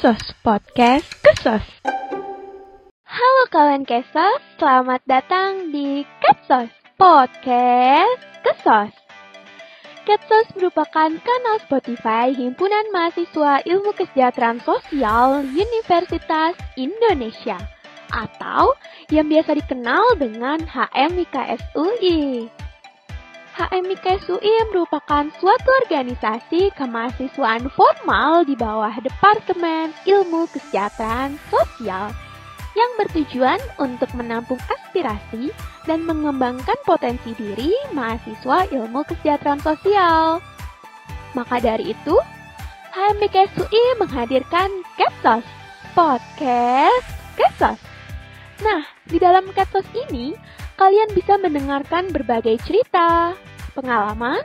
Kesos Podcast Kesos. Halo kawan Kesos, selamat datang di Kesos Podcast Kesos. Kesos merupakan kanal Spotify Himpunan Mahasiswa Ilmu Kesejahteraan Sosial Universitas Indonesia atau yang biasa dikenal dengan HMIKSUI. HMIKSUI merupakan suatu organisasi kemahasiswaan formal di bawah Departemen Ilmu Kesejahteraan Sosial yang bertujuan untuk menampung aspirasi dan mengembangkan potensi diri mahasiswa ilmu kesejahteraan sosial. Maka dari itu, HMIKSUI menghadirkan Kesos, podcast Kesos. Nah, di dalam Kesos ini, kalian bisa mendengarkan berbagai cerita, pengalaman,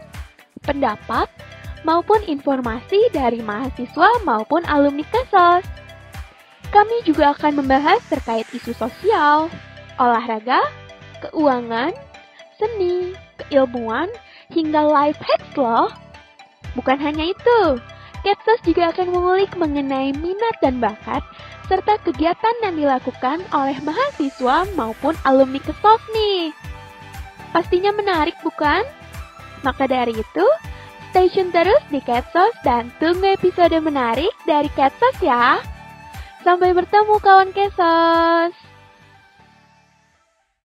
pendapat, maupun informasi dari mahasiswa maupun alumni KESOS. Kami juga akan membahas terkait isu sosial, olahraga, keuangan, seni, keilmuan, hingga life hacks loh. Bukan hanya itu, Ketsos juga akan mengulik mengenai minat dan bakat serta kegiatan yang dilakukan oleh mahasiswa maupun alumni KESOS nih. Pastinya menarik bukan? Maka dari itu, stay tune terus di Ketsos dan tunggu episode menarik dari Ketsos ya. Sampai bertemu kawan Ketsos.